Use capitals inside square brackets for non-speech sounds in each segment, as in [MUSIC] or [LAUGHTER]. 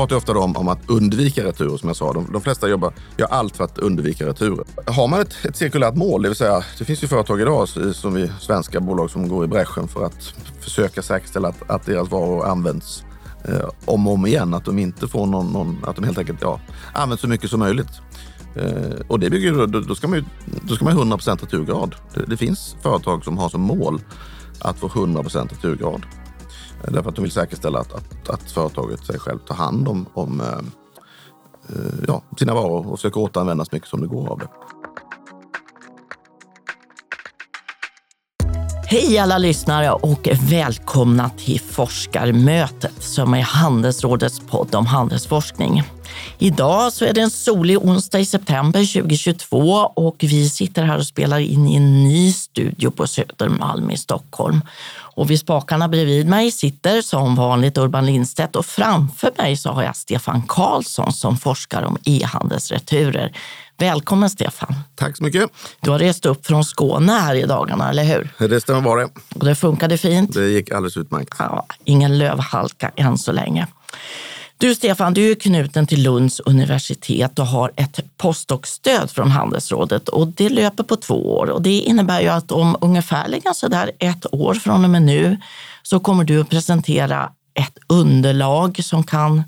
pratar ofta om, om, att undvika returer som jag sa. De, de, flesta jobbar, gör allt för att undvika returer. Har man ett, ett cirkulärt mål, det vill säga det finns ju företag idag som vi svenska bolag som går i bräschen för att försöka säkerställa att, att deras varor används eh, om och om igen. Att de inte får någon, någon att de helt enkelt ja, används så mycket som möjligt. Eh, och det bygger, då, då ska man ju då ska man 100 returgrad. Det, det finns företag som har som mål att få 100% returgrad. Därför att de vill säkerställa att, att, att företaget sig själv tar hand om, om eh, eh ja, sina varor och försöker återanvända så mycket som det går av det. Hej alla lyssnare och välkomna till Forskarmötet som är Handelsrådets podd om handelsforskning. Idag så är det en solig onsdag i september 2022 och vi sitter här och spelar in i en ny studio på Södermalm i Stockholm. Och vid spakarna bredvid mig sitter som vanligt Urban Lindstedt och framför mig så har jag Stefan Karlsson som forskar om e-handelsreturer. Välkommen Stefan! Tack så mycket! Du har rest upp från Skåne här i dagarna, eller hur? Det stämmer det. Och det funkade fint? Det gick alldeles utmärkt. Ja, ingen lövhalka än så länge. Du Stefan, du är knuten till Lunds universitet och har ett postdoc-stöd från Handelsrådet och det löper på två år och det innebär ju att om ungefärligen sådär ett år från och med nu så kommer du att presentera ett underlag som kan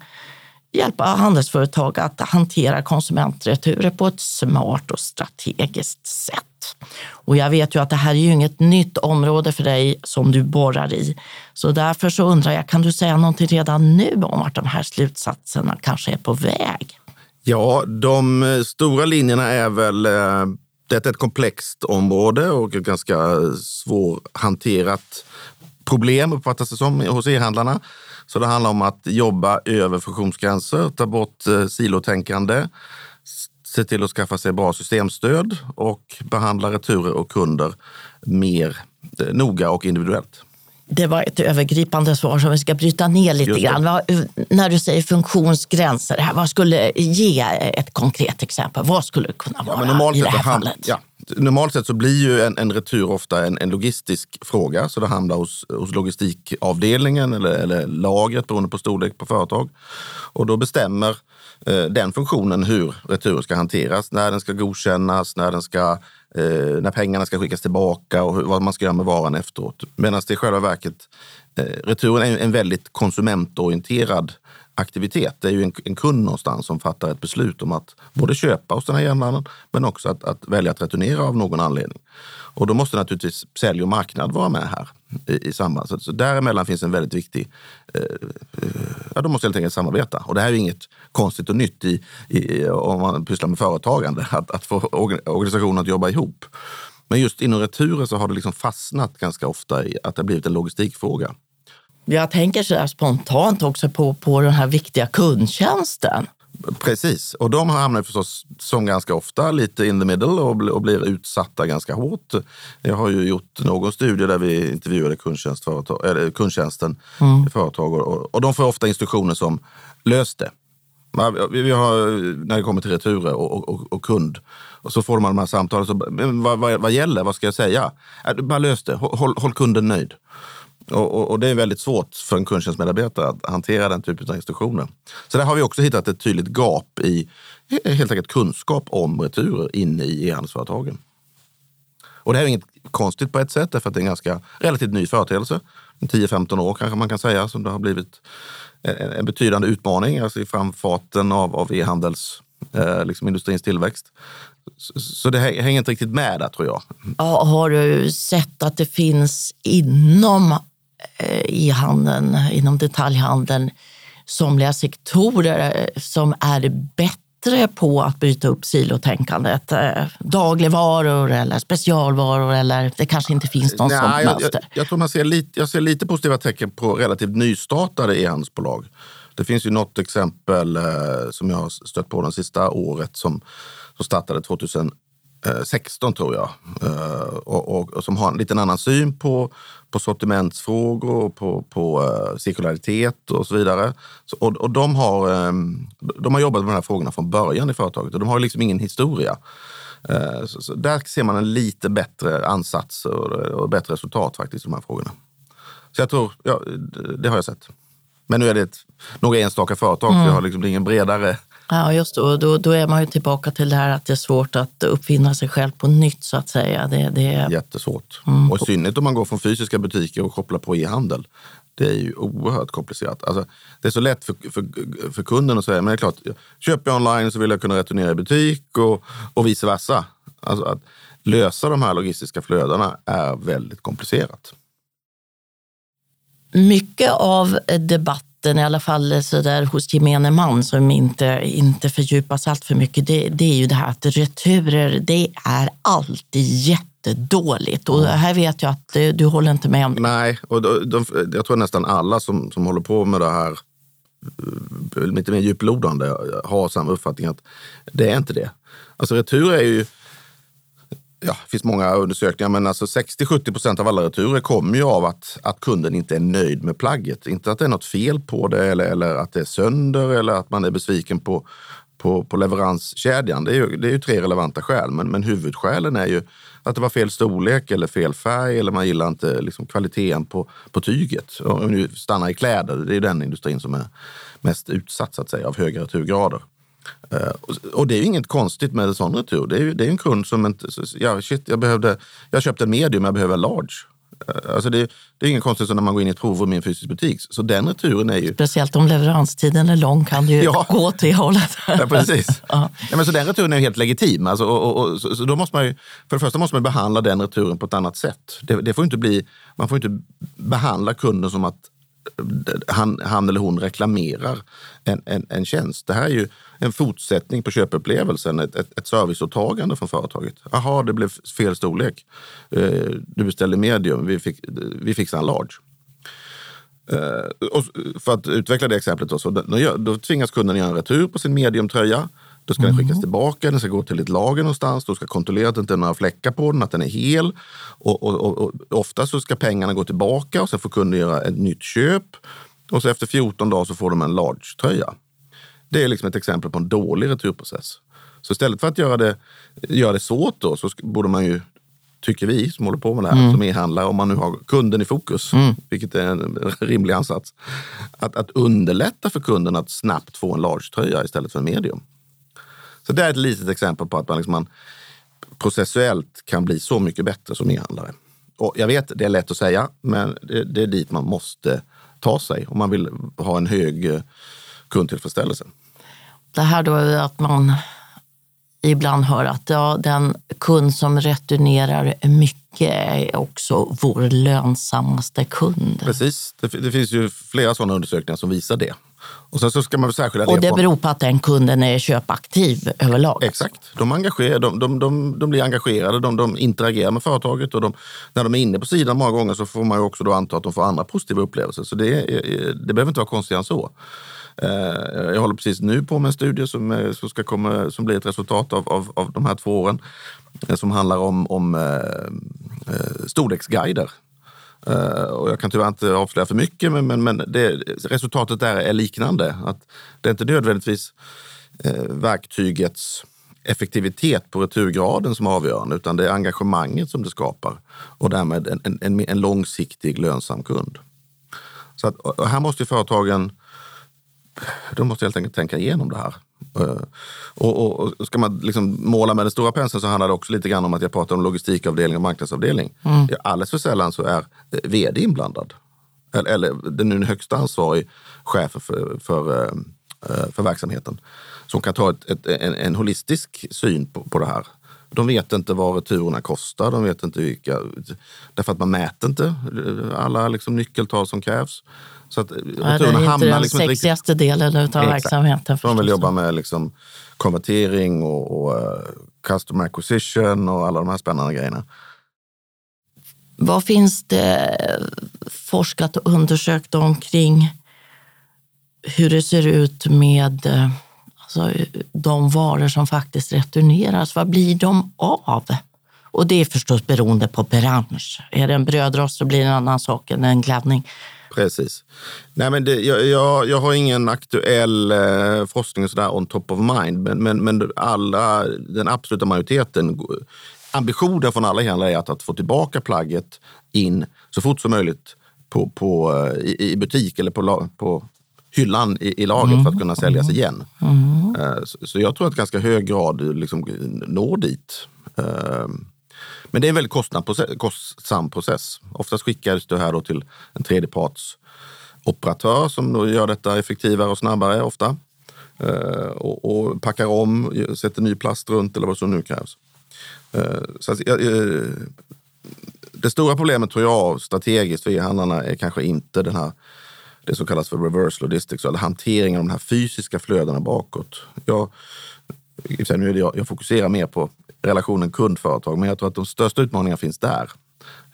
hjälpa handelsföretag att hantera konsumentreturer på ett smart och strategiskt sätt. Och jag vet ju att det här är ju inget nytt område för dig som du borrar i. Så därför så undrar jag, kan du säga någonting redan nu om vart de här slutsatserna kanske är på väg? Ja, de eh, stora linjerna är väl eh, det är ett komplext område och ett ganska svårhanterat problem uppfattas det som hos e-handlarna. Så det handlar om att jobba över funktionsgränser, ta bort eh, silotänkande, se till att skaffa sig bra systemstöd och behandla returer och kunder mer eh, noga och individuellt. Det var ett övergripande svar som vi ska bryta ner lite grann. när du säger funktionsgränser, vad skulle ge ett konkret exempel? Vad skulle det kunna vara ja, i det här fallet? Ja, normalt sett så blir ju en, en retur ofta en, en, logistisk fråga, så det hamnar hos, hos logistikavdelningen eller, eller lagret beroende på storlek på företag. Och då bestämmer eh, Eh, den funktionen hur returen ska hanteras, när den ska godkännas, när, den ska, eh, när pengarna ska skickas tillbaka och hur, vad man ska göra med varan efteråt. Medan det i själva verket, eh, returen är en väldigt konsumentorienterad aktivitet. Det är ju en, en, kund någonstans som fattar ett beslut om att både köpa hos den här järnmannen men också att, att, välja att returnera av någon anledning. Och då måste naturligtvis sälj och marknad vara med här i, i samband. Så, så däremellan finns en väldigt viktig... Eh, eh ja, de måste helt enkelt samarbeta. Och det här är ju inget konstigt och nytt i, i, om man pysslar med företagande, att, att få organisationen att jobba ihop. Men just inom returer så har det liksom fastnat ganska ofta i att det har blivit en logistikfråga. Jag tänker så spontant också på, på den här viktiga kundtjänsten. Precis, och de hamnar förstås som ganska ofta lite in the middle och, och blir utsatta ganska hårt. Jag har ju gjort någon studie där vi intervjuade kundtjänstföretag, eller kundtjänsten mm. företag och, och de får ofta instruktioner som lös det. Vi har, när det kommer till returer och, och, och, kund, och så får man de här samtalen. Så, vad, vad, vad gäller? Vad ska jag säga? Bara lös det. Håll, håll kunden nöjd. Och, och, och, det är väldigt svårt för en kundtjänstmedarbetare att hantera den typen av instruktioner. Så där har vi också hittat ett tydligt gap i eh, helt enkelt kunskap om returer inne i e-handelsföretagen. Och det här är inget konstigt på ett sätt, därför att det är en ganska relativt ny företeelse. 10-15 år kanske man kan säga som det har blivit eh, en, betydande utmaning alltså i framfarten av, av e-handels eh, liksom industrins tillväxt. Så, så det hänger inte riktigt med där tror jag. Ja, har du sett att det finns inom i eh, handeln, inom detaljhandeln, somliga sektorer eh, som är bättre på att bryta upp silotänkandet. Eh, dagligvaror eller specialvaror eller det kanske inte finns någon sånt jag, mönster. Jag, jag, tror man ser lite, jag ser lite positiva tecken på relativt nystartade e-handelsbolag. Det finns ju något exempel som jag har stött på det sista året som, som startade 2000 16 tror jag. Eh, och, och, och, som har en liten annan syn på, på sortimentsfrågor, på, på uh, cirkularitet och så vidare. Så, och, och de, har, um, de har jobbat med de här frågorna från början i företaget och de har liksom ingen historia. Så, så där ser man en lite bättre ansats och, bättre resultat faktiskt i de här frågorna. Så jag tror, ja, det har jag sett. Men nu är det ett, några enstaka företag, mm. så jag har liksom ingen bredare Ja, just det. då, då är man ju tillbaka till det här att det är svårt att uppfinna sig själv på nytt så att säga. Det, det är... Jättesvårt. Mm. Och i synnerhet om man går från fysiska butiker och kopplar på e-handel. Det är ju oerhört komplicerat. Alltså, det är så lätt för, för, för kunden att säga, men det är klart, köper jag online så vill jag kunna returnera i butik och, och vice versa. Alltså att lösa de här logistiska flödena är väldigt komplicerat. Mycket av debatten debatten, i alla fall så där hos gemene man som inte, inte fördjupas allt för mycket, det, det är ju det här att returer, det är alltid jättedåligt. Och här vet jag att du, du håller inte med om det. Nej, och de, de, jag tror nästan alla som, som håller på med det här eh, lite mer djuplodande har samma uppfattning att det är inte det. Alltså retur är ju ja, det finns många undersökningar, men alltså 60-70 procent av alla returer kommer ju av att, att kunden inte är nöjd med plagget. Inte att det är något fel på det eller, eller att det är sönder eller att man är besviken på, på, på leveranskedjan. Det är, ju, det är ju tre relevanta skäl, men, men huvudskälen är ju att det var fel storlek eller fel färg eller man gillar inte liksom, kvaliteten på, på tyget. Om vi nu stannar i kläder, det är den industrin som är mest utsatt så att säga, av höga returgrader. Uh, och det är ju inget konstigt med en sån retur. Det är ju det är en kund som inte... Ja, shit, jag, behövde, jag köpte en medium, jag behöver large. Uh, alltså det, det är inget konstigt när man går in i ett provrum i en fysisk butik. Så den returen är ju... Speciellt om leveranstiden är lång kan du ju [LAUGHS] ja. gå åt det hållet. [LAUGHS] ja, precis. [LAUGHS] ja. Ja, men så den returen är helt legitim. Alltså, och, och, och, så, så, då måste man ju, för det första måste man behandla den returen på ett annat sätt. Det, det får inte bli, man får inte behandla kunden som att han, han eller hon reklamerar en, en, en tjänst. Det här är ju en fortsättning på köpupplevelsen, ett, ett, ett serviceåtagande från företaget. Jaha, det blev fel storlek. Eh, du beställde medium, vi, fick, vi fixar en large. Eh, och för att utveckla det exemplet då, så då, då tvingas kunden göra en retur på sin mediumtröja. Då ska mm. den skickas tillbaka, den ska gå till ett lager någonstans. Då ska kontrollera att det inte är några fläckar på den, att den är hel. Och, och, och, och ofta så ska pengarna gå tillbaka och sen får kunden göra ett nytt köp. Och så efter 14 dagar så får de en large-tröja. Det är liksom ett exempel på en dålig returprocess. Så istället för att göra det, göra det svårt då, så borde man ju, tycker vi som håller på med det här, mm. som e-handlare, om man nu har kunden i fokus, mm. vilket är en [LAUGHS] rimlig ansats, att, att underlätta för kunden att snabbt få en large-tröja istället för en medium. Så det är ett litet exempel på att man, liksom man processuellt kan bli så mycket bättre som e-handlare. Och jag vet, det är lätt att säga, men det, det är dit man måste ta sig om man vill ha en hög eh, kundtillfredsställelse. Det här då är att man ibland hör att ja, den kund som returnerar mycket är också vår lönsammaste kund. Precis, det, det finns ju flera sådana undersökningar som visar det. Och sen så ska man särskilja det. Och det beror på att den kunden är köpaktiv överlag? Exakt. De, engagerar, de, de, de, de blir engagerade, de, de interagerar med företaget och de, när de är inne på sidan många gånger så får man ju också då anta att de får andra positiva upplevelser. Så det, det behöver inte vara konstigare än så. Eh, jag håller precis nu på med en studie som, eh, som, ska komma, som blir ett resultat av, av, av de här två åren eh, som handlar om, om eh, storleksguider och jag kan tyvärr inte avslöja för mycket, men, men, men det, resultatet där är liknande. Att det är inte nödvändigtvis verktygets effektivitet på returgraden som är avgörande, utan det är engagemanget som det skapar och därmed en, en, en långsiktig lönsam kund. Så att, här måste företagen de måste helt enkelt tänka igenom det här. Eh, och, och, och, ska man liksom måla med den stora penseln så handlar det också lite grann om att jag pratar om logistikavdelning och marknadsavdelning. Mm. Alldeles för sällan så är eh, vd inblandad. Eller, eller den högsta ansvarig chef för, för, eh, för verksamheten. Som kan ta ett, ett, en, en, holistisk syn på, på det här. De vet inte vad returerna kostar, de vet inte vilka... Därför att man mäter inte alla liksom nyckeltal som krävs. Så att ja, det är inte den liksom sexigaste riktigt... delen av Exakt. verksamheten. De vill jobba med liksom konvertering och, och uh, customer acquisition och alla de här spännande grejerna. Vad finns det forskat och undersökt omkring hur det ser ut med eh, alltså, de varor som faktiskt returneras? Vad blir de av? Och det är förstås beroende på bransch. Är det en brödrost så blir det en annan sak än en gladdning. Precis. Nej, men det, jag, jag, jag, har ingen aktuell eh, forskning sådär on top of mind, men, men, men alla, den absoluta majoriteten, ambitionen från alla handlare är att, att få tillbaka plagget in så fort som möjligt på, på, eh, i, i butik eller på, på hyllan i, i lagret mm. för att kunna säljas mm. igen. Mm. Så, så, jag tror att ganska hög grad liksom når dit. Men det är en väldigt kostsam process. Kostsam process. Oftast skickas det här då till en tredjepartsoperatör som då gör detta effektivare och snabbare ofta. Eh, och, och packar om, sätter ny plast runt eller vad som nu krävs. Eh, så att, eh, det stora problemet tror jag strategiskt för e-handlarna är kanske inte den här, det som kallas för reverse logistics, eller hanteringen av de här fysiska flödena bakåt. Jag, nu är det jag, jag fokuserar mer på relationen kund-företag, men jag tror att de största utmaningarna finns där.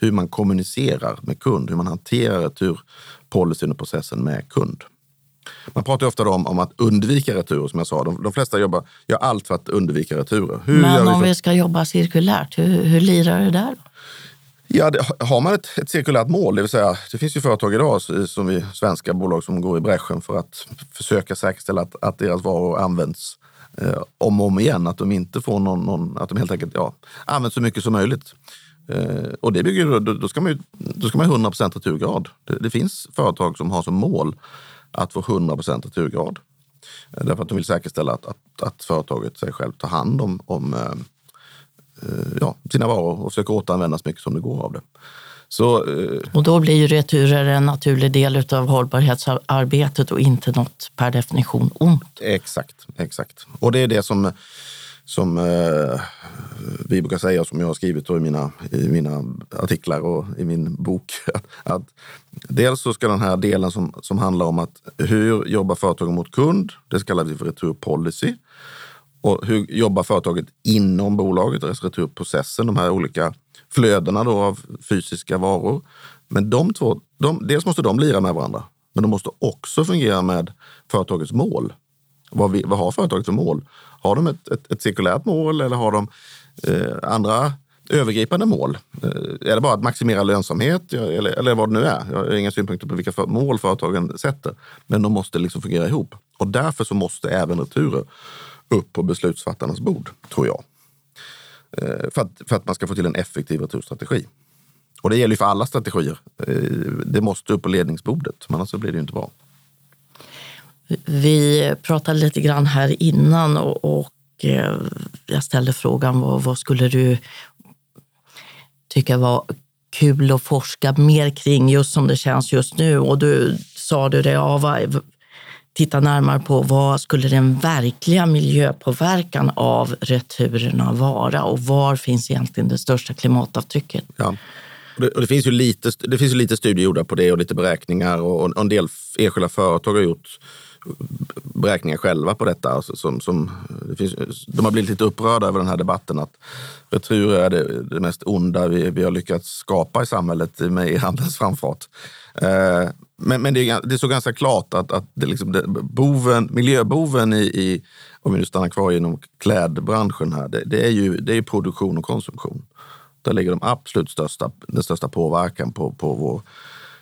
Hur man kommunicerar med kund, hur man hanterar returpolicyn och processen med kund. Man pratar ofta om, om att undvika returer, som jag sa. De, de flesta jobbar, gör allt för att undvika returer. Hur Men vi om vi ska jobba cirkulärt, hur, hur lirar det där? Ja, det, har man ett, ett cirkulärt mål, det vill säga det finns ju företag idag som vi, svenska bolag som går i bräschen för att försöka säkerställa att, att deras varor används eh, om och om igen. Att de inte får någon, någon att de helt enkelt ja, används så mycket som möjligt. Eh, och det bygger, då, då ska man ju då ska man 100% returgrad. Det, det, finns företag som har som mål att få 100% returgrad. Eh, därför att de vill säkerställa att, att, att företaget sig själv tar hand om, om eh, eh, ja, sina varor och försöker återanvända så mycket som det går av det. Så, eh, och då blir ju returer en naturlig del av hållbarhetsarbetet och inte något per definition ont. Exakt, exakt. Och det är det som, som eh, vi brukar säga, som jag har skrivit i mina, i mina artiklar och i min bok. [LAUGHS] Att, dels så ska den här delen som, som handlar om att hur jobbar företagen mot kund, det kallar vi för returpolicy. Och hur jobbar företaget inom bolaget, returprocessen, de här olika flödena då av fysiska varor. Men de två, de, dels måste de lira med varandra, men de måste också fungera med företagets mål. Vad, vi, vad har företaget för mål? Har de ett, ett, ett cirkulärt mål eller har de eh, andra övergripande mål? Eh, är det bara att maximera lönsamhet eller, eller vad det nu är? Jag har inga synpunkter på vilka mål företagen sätter, men de måste liksom fungera ihop. Och därför så måste även returer upp på beslutsfattarnas bord, tror jag. Eh, för att, för att man ska få till en effektiv returstrategi. Och det gäller ju för alla strategier. Eh, det måste upp på ledningsbordet, men annars blir det ju inte bra. Vi pratade lite grann här innan och, och eh, jag ställde frågan vad, vad skulle du tycka var kul att forska mer kring just som det känns just nu? Och du sa du det, ja, vad, titta närmare på vad skulle den verkliga miljöpåverkan av returerna vara och var finns egentligen det största klimatavtrycket? Ja. Och det, finns ju lite, det finns ju lite studier gjorda på det och lite beräkningar och, en del enskilda företag har gjort beräkningar själva på detta. Alltså som, som, det finns, de har blivit lite upprörda över den här debatten att returer är det, det mest onda vi, vi har lyckats skapa i samhället med e-handelns framfart. Eh, men, men det, är, det är så ganska klart att, att det liksom det, boven, miljöboven i, i, om vi nu stannar kvar inom klädbranschen här, det, det, är ju det är produktion och konsumtion. Där ligger de absolut största, den största påverkan på, på, vår,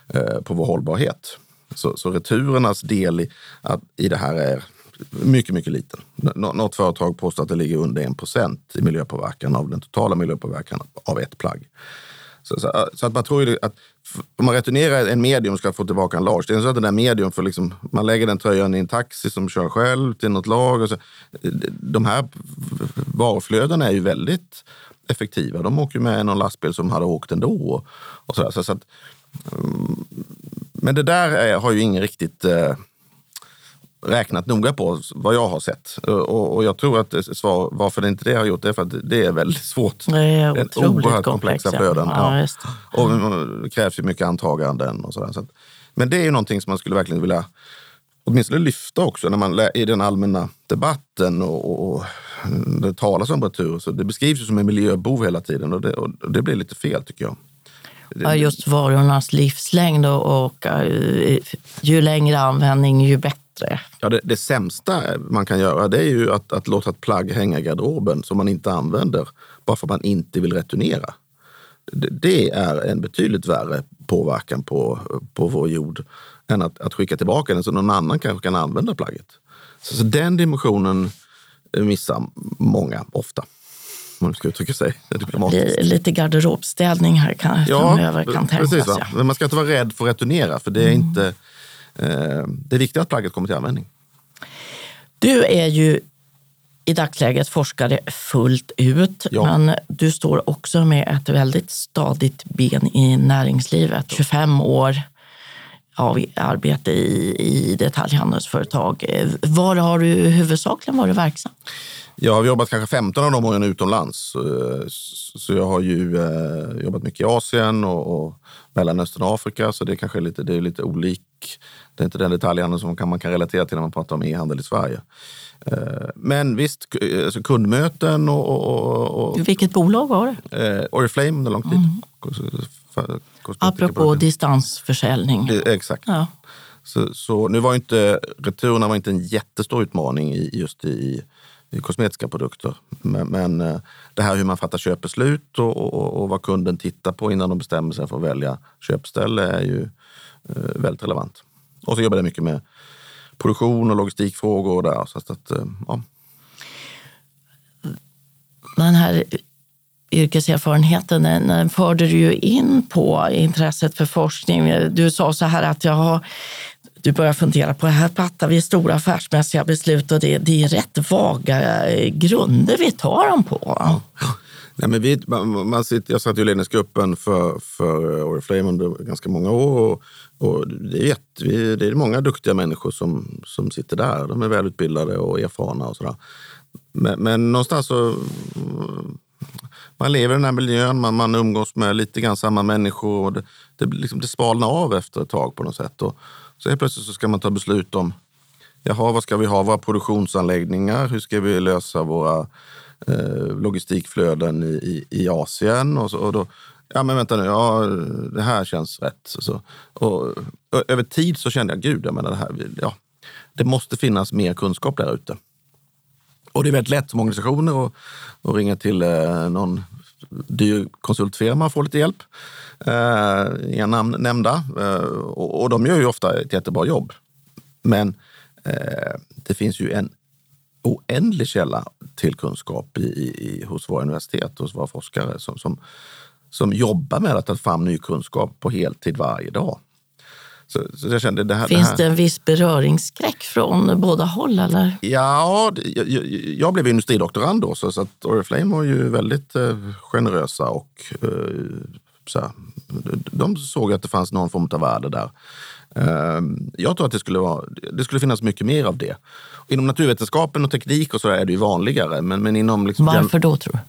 eh, på vår hållbarhet. Så, så returernas del i, att, i det här är mycket, mycket liten. Något företag påstår att det ligger under 1 procent i miljöpåverkan av den totala miljöpåverkan av ett plagg. Så, så, så, att man tror ju att om man returnerar en medium ska få tillbaka en large. Det är så att den där medium får liksom, man lägger den tröjan i en taxi som kör själv till något lag. Så, de här varuflödena är ju väldigt effektiva. De åker med någon lastbil som hade åkt ändå. Och så, så, så att, mm, men det där är, har ju ingen riktigt eh, räknat noga på vad jag har sett. Och, och jag tror att svar varför det inte det har gjort det är för att det är väldigt [LAUGHS] svårt. Det är otroligt oerhört komplexa flöden. Ja, ja. Och det krävs ju mycket antaganden och sådär. Så att, men det är ju någonting som man skulle verkligen vilja åtminstone lyfta också när man i den allmänna debatten och, och det talas om retur. Så det beskrivs ju som en miljöbov hela tiden och det, och det blir lite fel tycker jag. Ja, just varornas livslängd och, och ju längre användning ju bättre. Ja, det, det, sämsta man kan göra det är ju att, att låta ett plagg hänga i garderoben som man inte använder bara för att man inte vill returnera. Det, det är en betydligt värre påverkan på, på vår jord än att, att skicka tillbaka den så någon annan kanske kan använda plagget. Så, så den dimensionen missar många ofta man ska uttrycka sig [LAUGHS] diplomatiskt. Lite garderobsstädning här kan, ja, framöver kan tänkas. Precis. Men man ska inte vara rädd för att returnera, för det är, mm. inte, det är viktigt att plagget kommer till användning. Du är ju i dagsläget forskare fullt ut, Ja. men du står också med ett väldigt stadigt ben i näringslivet. 25 år av arbete i, i detaljhandelsföretag. Eh, Var har du huvudsakligen varit verksam? Jag har jobbat kanske 15 av de åren utomlands. Eh, Så jag har ju eh, jobbat mycket i Asien och, och Mellanöstern och Afrika. Så det är kanske lite, det är lite olik. Det är inte den detaljhandeln som man kan relatera till när man pratar om e-handel i Sverige. Eh, Men visst, k- alltså kundmöten och, och, och, Vilket bolag var det? eh, Oriflame under lång tid. Kosmetika- Apropå distansförsäljning. Eh, Exakt. Ja. Så, så nu var inte returerna var inte en jättestor utmaning i, just i, i kosmetiska produkter. Men, men eh, det här hur man fattar köpbeslut och, och, och vad kunden tittar på innan de bestämmer sig för att välja köpställe är ju eh, väldigt relevant. Och så jobbar jag mycket med produktion och logistikfrågor där. Så att, eh, ja. Den här yrkeserfarenheten den, förde du ju in på intresset för forskning. Du sa så här att jag har du börjar fundera på, här fattar vi stora affärsmässiga beslut och det, det är rätt vaga eh, grunder vi tar dem på. Nej, men vi, man, man sitter, jag satt i ledningsgruppen för, för Oriflame under ganska många år. Och, och det, är jätte, vi- det är många duktiga människor som, som sitter där. De är välutbildade och erfarna och sådär. Men, men någonstans så... Man lever i den här miljön, man, man umgås med lite grann samma människor. Och det, det, liksom, det svalnar av efter ett tag på något sätt. Och så helt plötsligt så ska man ta beslut om Jaha, vad ska vi ha? Våra produktionsanläggningar? Hur ska vi lösa våra eh, logistikflöden i, i, i Asien? Och, så, och då, ja men vänta nu, ja, det här känns rätt. Så, så. Och, och, över tid så kände jag, gud, jag menar det här, ja, det måste finnas mer kunskap där ute. Och det är väldigt lätt som organisationer att, att ringa till eh, någon dyr konsultfirma och få lite hjälp. Eh, inga namn nämnda. Eh, och, och de gör ju ofta ett jättebra jobb. Men eh, det finns ju en oändlig källa till kunskap i, i, hos våra universitet och hos våra forskare som, som, som jobbar med att ta fram ny kunskap på heltid varje dag. Så, så jag kände det här... Finns det, här, det en viss beröringsskräck från båda håll? Eller? Ja, jag, jag blev industridoktorand då, så, så att Oriflame var ju väldigt eh, generösa och eh, så här, de såg att det fanns någon form av värde där. Eh, jag tror att det skulle, vara, det skulle finnas mycket mer av det. Inom naturvetenskapen och teknik och så är det ju vanligare. Men, men inom liksom, Varför då tror du?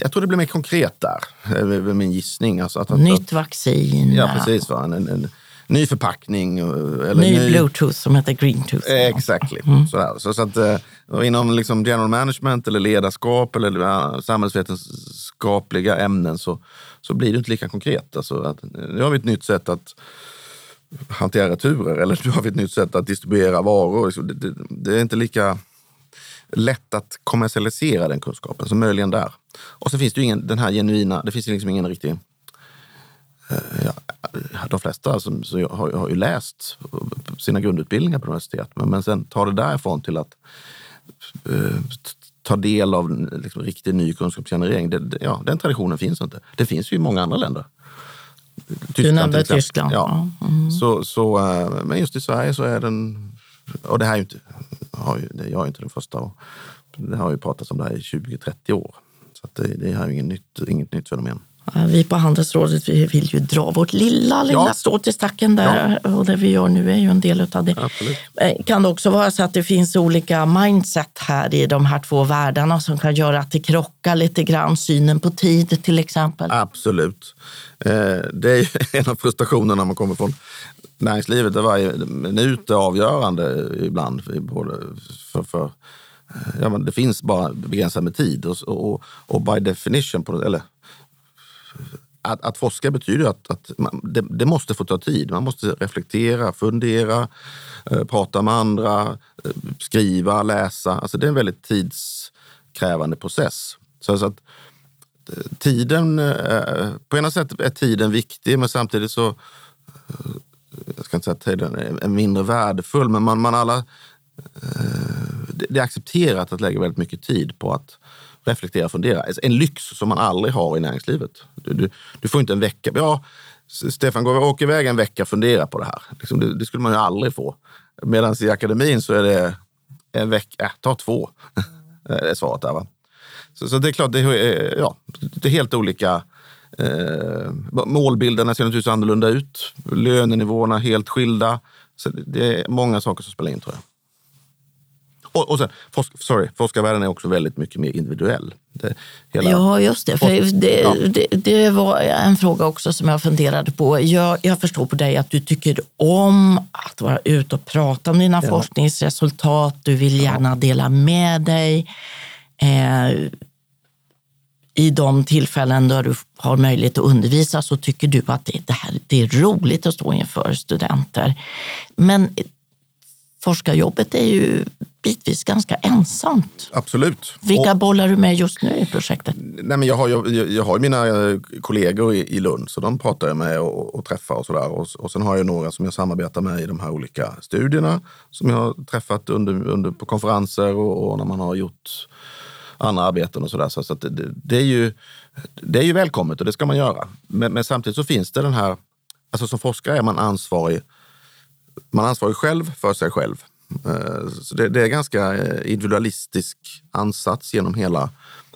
jag tror det blir mer konkret där, är väl min gissning. Alltså att, att, Nytt vaccin, Ja, precis. Va? En, en, en ny förpackning. eh, Eller ny bluetooth som heter greentooth. Exakt. Sådär. Så, så att, eh, inom liksom general management eller ledarskap eller ja, samhällsvetenskapliga ämnen så, så blir det inte lika konkret. Alltså att, nu har vi ett nytt sätt att hantera returer eller nu har vi ett nytt sätt att distribuera varor. Det, det, det är inte lika lätt att kommersialisera den kunskapen, så möjligen där. Och så finns det ju ingen, den här genuina, det finns ju liksom ingen riktig eh, Ja, de flesta som, så har, har ju läst sina grundutbildningar på universitet, men, men sen tar det därifrån till att eh, ta del av liksom, riktig ny kunskapsgenerering. Det, det, ja, den traditionen finns inte. Det finns ju i många andra länder. Tyskland, nämnde till exempel. Tyskland. Ja. Mm. Så, så, eh, men just i Sverige så är den... Och det här är ju inte, har ju, det- jag är inte den första. Och det har ju pratats om det här i 20-30 år. Så det, det här är inget nytt, inget nytt fenomen. Ja, Vi på Handelsrådet vi vill ju dra vårt lilla, lilla Ja. strå till stacken där. Och det vi gör nu är ju en del av det. Absolut. Eh, Kan det också vara så att det finns olika mindset här i de här två världarna som kan göra att det krockar lite grann? Synen på tid till exempel. Absolut. Eh, det är [LAUGHS] en av frustrationerna man kommer från näringslivet. Där varje minut är avgörande ibland. för- för, eh, ja, men det finns bara begränsat med tid. Och, och, och by definition, på, eller att, att forska betyder att, att man, det, det måste få ta tid. Man måste reflektera, fundera, eh, prata med andra, eh, skriva, läsa. Alltså det är en väldigt tidskrävande process. Så, så att, eh, tiden, eh, på ena sätt är tiden viktig men samtidigt så, eh, jag ska inte säga att tiden är mindre värdefull, men man, man alla, eh, det det är accepterat att lägga väldigt mycket tid på att reflektera och fundera. Alltså, en lyx som man aldrig har i näringslivet. Du, du, du får inte en vecka. Ja, Stefan, går, åk iväg en vecka och fundera på det här. Liksom, det, det, skulle man ju aldrig få. Medan i akademin så är det en vecka, äh, ta två. [LAUGHS] är svaret där. Va? Så, så, det är klart, det är, ja, det är helt olika. Eh, målbilderna ser naturligtvis annorlunda ut. Lönenivåerna helt skilda. Så det är många saker som spelar in tror jag. Och, och sen, forsk, sorry, forskarvärlden är också väldigt mycket mer individuell. Det, hela, ja, just det. För det, ja. det, det, var en fråga också som jag funderade på. Jag, jag, förstår på dig att du tycker om att vara ute och prata om dina ja. forskningsresultat. Du vill gärna dela med dig. Eh, i de tillfällen då du har möjlighet att undervisa så tycker du att det, det, här, det är roligt att stå inför studenter. Men forskarjobbet är ju bitvis ganska ensamt. Absolut. Vilka och, bollar du med just nu i projektet? Nej, men jag, har, jag, jag har mina eh, kollegor i, i Lund, så de pratar jag med och, och träffar och sådär. Och, och sen har jag några som jag samarbetar med i de här olika studierna som jag har träffat under, under på konferenser och, och när man har gjort andra arbeten och sådär. Så, så det, det, är ju, det är ju välkommet och det ska man göra. Men, men, samtidigt så finns det den här, alltså som forskare är man ansvarig, man är ansvarig själv för sig själv. Eh, så det, det är ganska eh, individualistisk ansats genom hela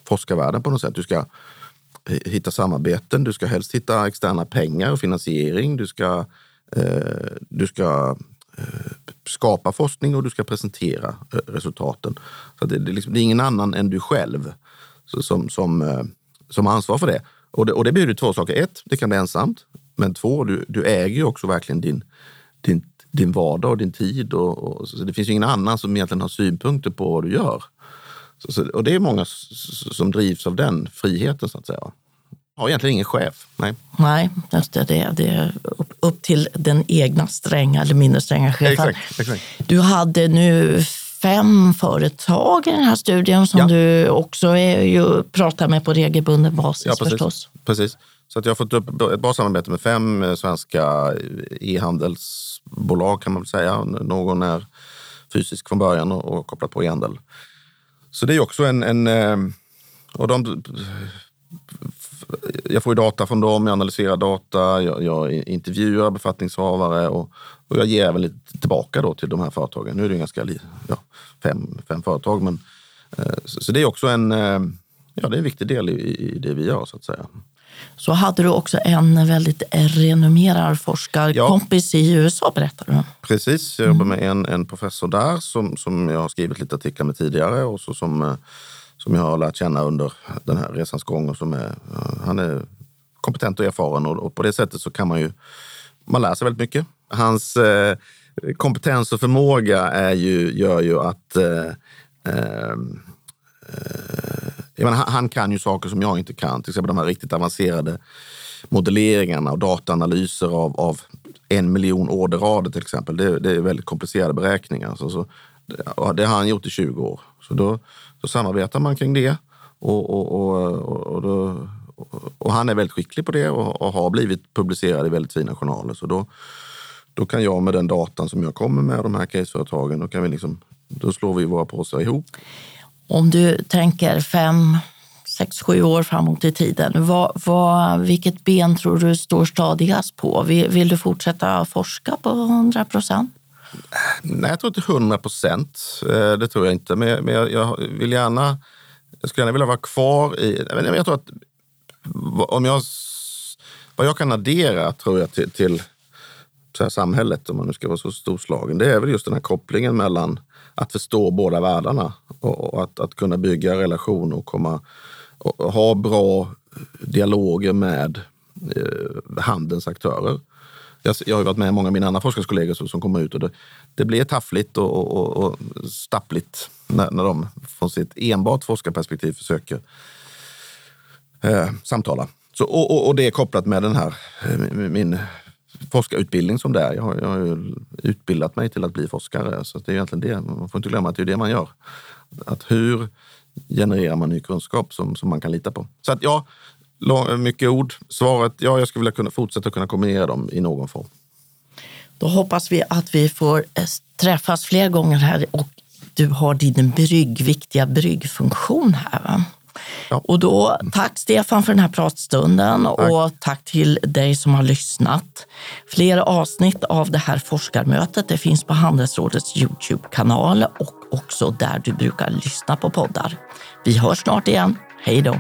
forskarvärlden på något sätt. Du ska hitta samarbeten, du ska helst hitta externa pengar och finansiering. Du ska, eh, du ska skapa forskning och du ska presentera resultaten. Så det, det, liksom, det är ingen annan än du själv som, som, som har ansvar för det. Och det, och det betyder två saker. Ett, det kan bli ensamt. Men två, du, du äger ju också verkligen din, din din vardag och din tid. Och, och, så det finns ingen annan som egentligen har synpunkter på vad du gör. Så, så, och det är många som drivs av den friheten så att säga. Har egentligen ingen chef. Nej, Nej just det. Det, det är upp, upp till den egna stränga eller mindre stränga chefen. Exakt, exakt. Du hade nu fem företag i den här studien som ja. du också är, ju, pratar med på regelbunden basis ja, precis. förstås. Precis. Så att jag har fått upp ett bra samarbete med fem eh, svenska e-handelsbolag kan man väl säga. Någon är fysisk från början och, kopplat på e-handel. Så det är också en... en eh, och de, jag får ju data från dem, jag analyserar data, jag, jag intervjuar befattningshavare och, och, jag ger även lite tillbaka då till de här företagen. Nu är det ganska ja, fem, fem företag, men eh, så, det är också en, ja, det är en viktig del i, det vi gör så att säga så hade du också en väldigt renommerad forskarkompis ja. i USA, berättade du. Precis, jag jobbar med en, en professor där som, som jag har skrivit lite artiklar med tidigare och så som, eh, som jag har lärt känna under den här resans gång. Och som är, eh, han är kompetent och erfaren och, och på det sättet så kan man ju man lär sig väldigt mycket. Hans eh, kompetens och förmåga är ju, gör ju att eh, eh, eh Menar, han kan ju saker som jag inte kan, till exempel de här riktigt avancerade modelleringarna och dataanalyser av, av en miljon orderrader till exempel. Det, det är väldigt komplicerade beräkningar. Så, så, det, det har han gjort i 20 år. Så då, då samarbetar man kring det. Och, och, och, och, då, och han är väldigt skicklig på det och, och, har blivit publicerad i väldigt fina journaler. Så då, då kan jag med den datan som jag kommer med, de här caseföretagen, då, kan vi liksom, då slår vi våra påsar ihop. Om du tänker fem, sex, sju år framåt i tiden, vad, vad, vilket ben tror du står stadigast på? Vill, vill du fortsätta forska på 100 procent? Nej, jag tror inte 100 procent. Eh, det tror jag inte. Men jag, jag, vill gärna, jag skulle gärna vilja vara kvar i... Jag tror att om jag, vad jag kan addera tror jag till, till så samhället, om man nu ska vara så storslagen, det är väl just den här kopplingen mellan att förstå båda världarna och att, att kunna bygga relationer och, komma, och ha bra dialoger med eh, handelns aktörer. Jag, jag har varit med många av mina andra forskarkollegor som, som kommer ut och det, det blir taffligt och, och, och stappligt när, när de från sitt enbart forskarperspektiv försöker eh, samtala. Så, och, och, och, det är kopplat med den här, eh, min forskarutbildning som det är. Jag har, jag har utbildat mig till att bli forskare. Så det är egentligen det. Man får inte glömma att det är det man gör. Att hur genererar man ny kunskap som, som man kan lita på? Så att ja, mycket ord. Svaret, ja, jag skulle vilja kunna fortsätta kunna kombinera dem i någon form. Då hoppas vi att vi får eh, träffas fler gånger här och du har din brygg, viktiga bryggfunktion här. Va? Ja. Och då, tack Stefan för den här pratstunden tack. och tack till dig som har lyssnat. Flera avsnitt av det här forskarmötet det finns på Handelsrådets Youtube-kanal och också där du brukar lyssna på poddar. Vi hörs snart igen. Hej då!